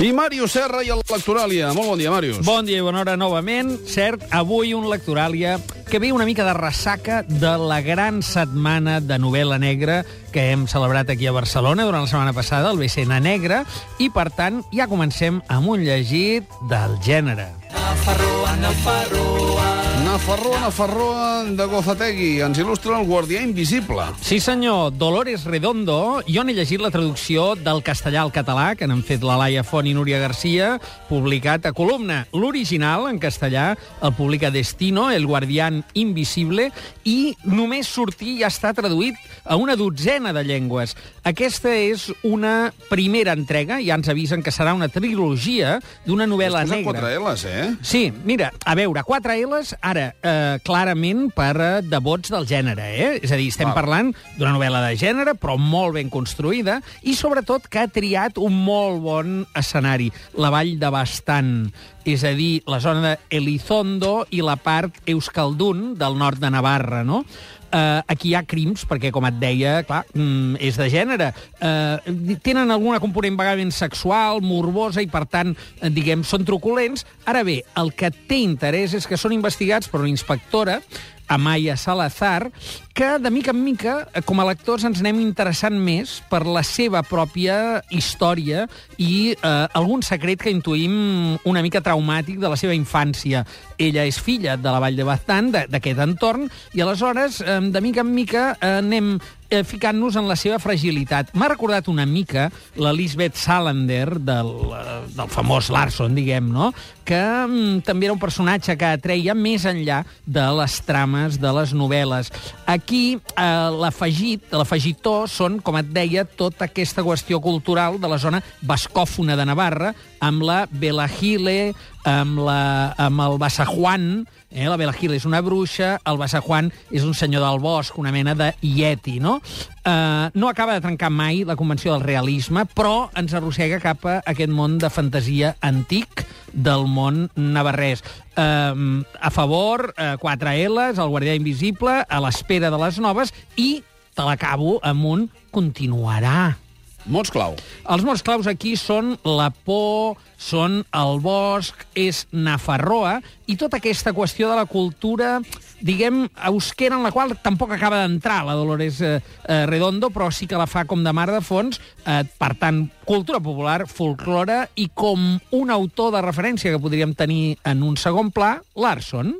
I Màrius Serra i el Lectoràlia. Molt bon dia, Màrius. Bon dia i bona hora novament. Cert, avui un lectoràlia que ve una mica de ressaca de la gran setmana de novel·la negra que hem celebrat aquí a Barcelona durant la setmana passada, el BCN Negre, i, per tant, ja comencem amb un llegit del gènere. Nafarroa, Nafarroa de Gozategui. Ens il·lustra el guardià invisible. Sí, senyor. Dolores Redondo. Jo n'he llegit la traducció del castellà al català, que n'han fet la Laia Font i Núria Garcia, publicat a columna. L'original, en castellà, el publica Destino, El guardián invisible, i només sortir ja està traduït a una dotzena de llengües. Aquesta és una primera entrega, ja ens avisen que serà una trilogia d'una novel·la Has posat negra. quatre L's, eh? Sí, mira, a veure, quatre L's, ara, eh, clarament per eh, devots del gènere, eh? És a dir, estem Val. parlant d'una novel·la de gènere, però molt ben construïda, i sobretot que ha triat un molt bon escenari, la Vall de Bastant, és a dir, la zona d'Elizondo i la part Euskaldun del nord de Navarra, no? Uh, aquí hi ha crims, perquè, com et deia, clar, mm, és de gènere. Uh, tenen alguna component vagament sexual, morbosa, i, per tant, eh, diguem, són truculents. Ara bé, el que té interès és que són investigats per una inspectora, Amaya Salazar, que de mica en mica, eh, com a lectors, ens anem interessant més per la seva pròpia història i eh, algun secret que intuïm una mica traumàtic de la seva infància. Ella és filla de la Vall de Baztán, d'aquest entorn, i aleshores, eh, de mica en mica, eh, anem eh, ficant-nos en la seva fragilitat. M'ha recordat una mica la Lisbeth Salander del, eh, del famós Larson, diguem, no? que mm, també era un personatge que atreia més enllà de les trames de les novel·les. Aquí eh, l'afegit, l'afegitó són, com et deia, tota aquesta qüestió cultural de la zona bascòfona de Navarra, amb la Belagile, amb, la, amb el Basajuan, eh? la Belagile és una bruixa, el Basajuan és un senyor del bosc, una mena de ieti, no? Eh, no acaba de trencar mai la convenció del realisme, però ens arrossega cap a aquest món de fantasia antic del món navarrès. Eh, a favor, eh, 4 L's, el guardià invisible, a l'espera de les noves, i te l'acabo amb un continuarà. Mots clau. Els mots claus aquí són la por, són el bosc, és Nafarroa, i tota aquesta qüestió de la cultura, diguem, euskera, en la qual tampoc acaba d'entrar la Dolores eh, eh, Redondo, però sí que la fa com de mar de fons, eh, per tant, cultura popular, folclore, i com un autor de referència que podríem tenir en un segon pla, Larson.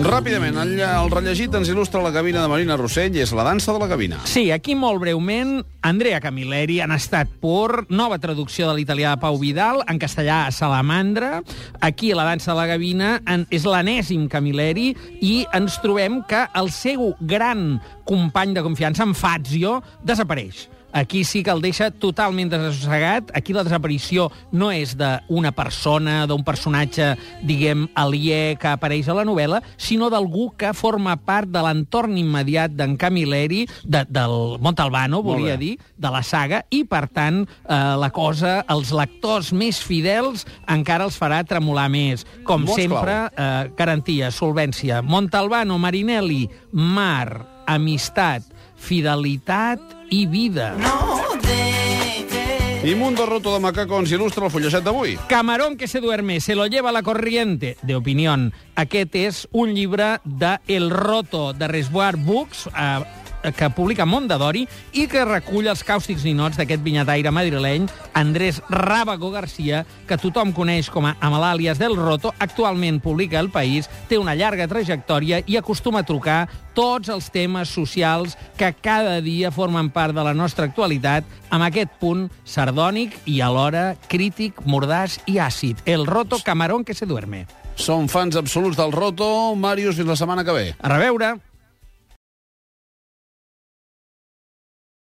Ràpidament, el, el rellegit ens il·lustra la cabina de Marina Rossell és la dansa de la cabina. Sí, aquí molt breument, Andrea Camilleri han estat por, nova traducció de l'italià de Pau Vidal, en castellà a Salamandra. Aquí, la dansa de la gavina, en, és l'anèsim Camilleri i ens trobem que el seu gran company de confiança, en Fazio, desapareix. Aquí sí que el deixa totalment desasossegat. Aquí la desaparició no és d'una persona, d'un personatge, diguem, aliè que apareix a la novel·la, sinó d'algú que forma part de l'entorn immediat d'en Camilleri, de, del Montalbano, volia dir, de la saga, i, per tant, eh, la cosa, els lectors més fidels encara els farà tremolar més. Com Mots sempre, eh, garantia, solvència. Montalbano, Marinelli, mar, amistat, fidelitat i vida. I Mundo Roto de Macaco ens il·lustra el fullejat d'avui. Camarón que se duerme, se lo lleva la corriente, de opinión. Aquest és un llibre de El Roto, de Resguard Books, eh, que publica Mondadori i que recull els càustics ninots d'aquest vinyataire madrileny, Andrés Rábago Garcia, que tothom coneix com a amb l'àlies del Roto, actualment publica El País, té una llarga trajectòria i acostuma a trucar tots els temes socials que cada dia formen part de la nostra actualitat amb aquest punt sardònic i alhora crític, mordàs i àcid. El Roto Camarón que se duerme. Som fans absoluts del Roto. Màrius, fins la setmana que ve. A reveure!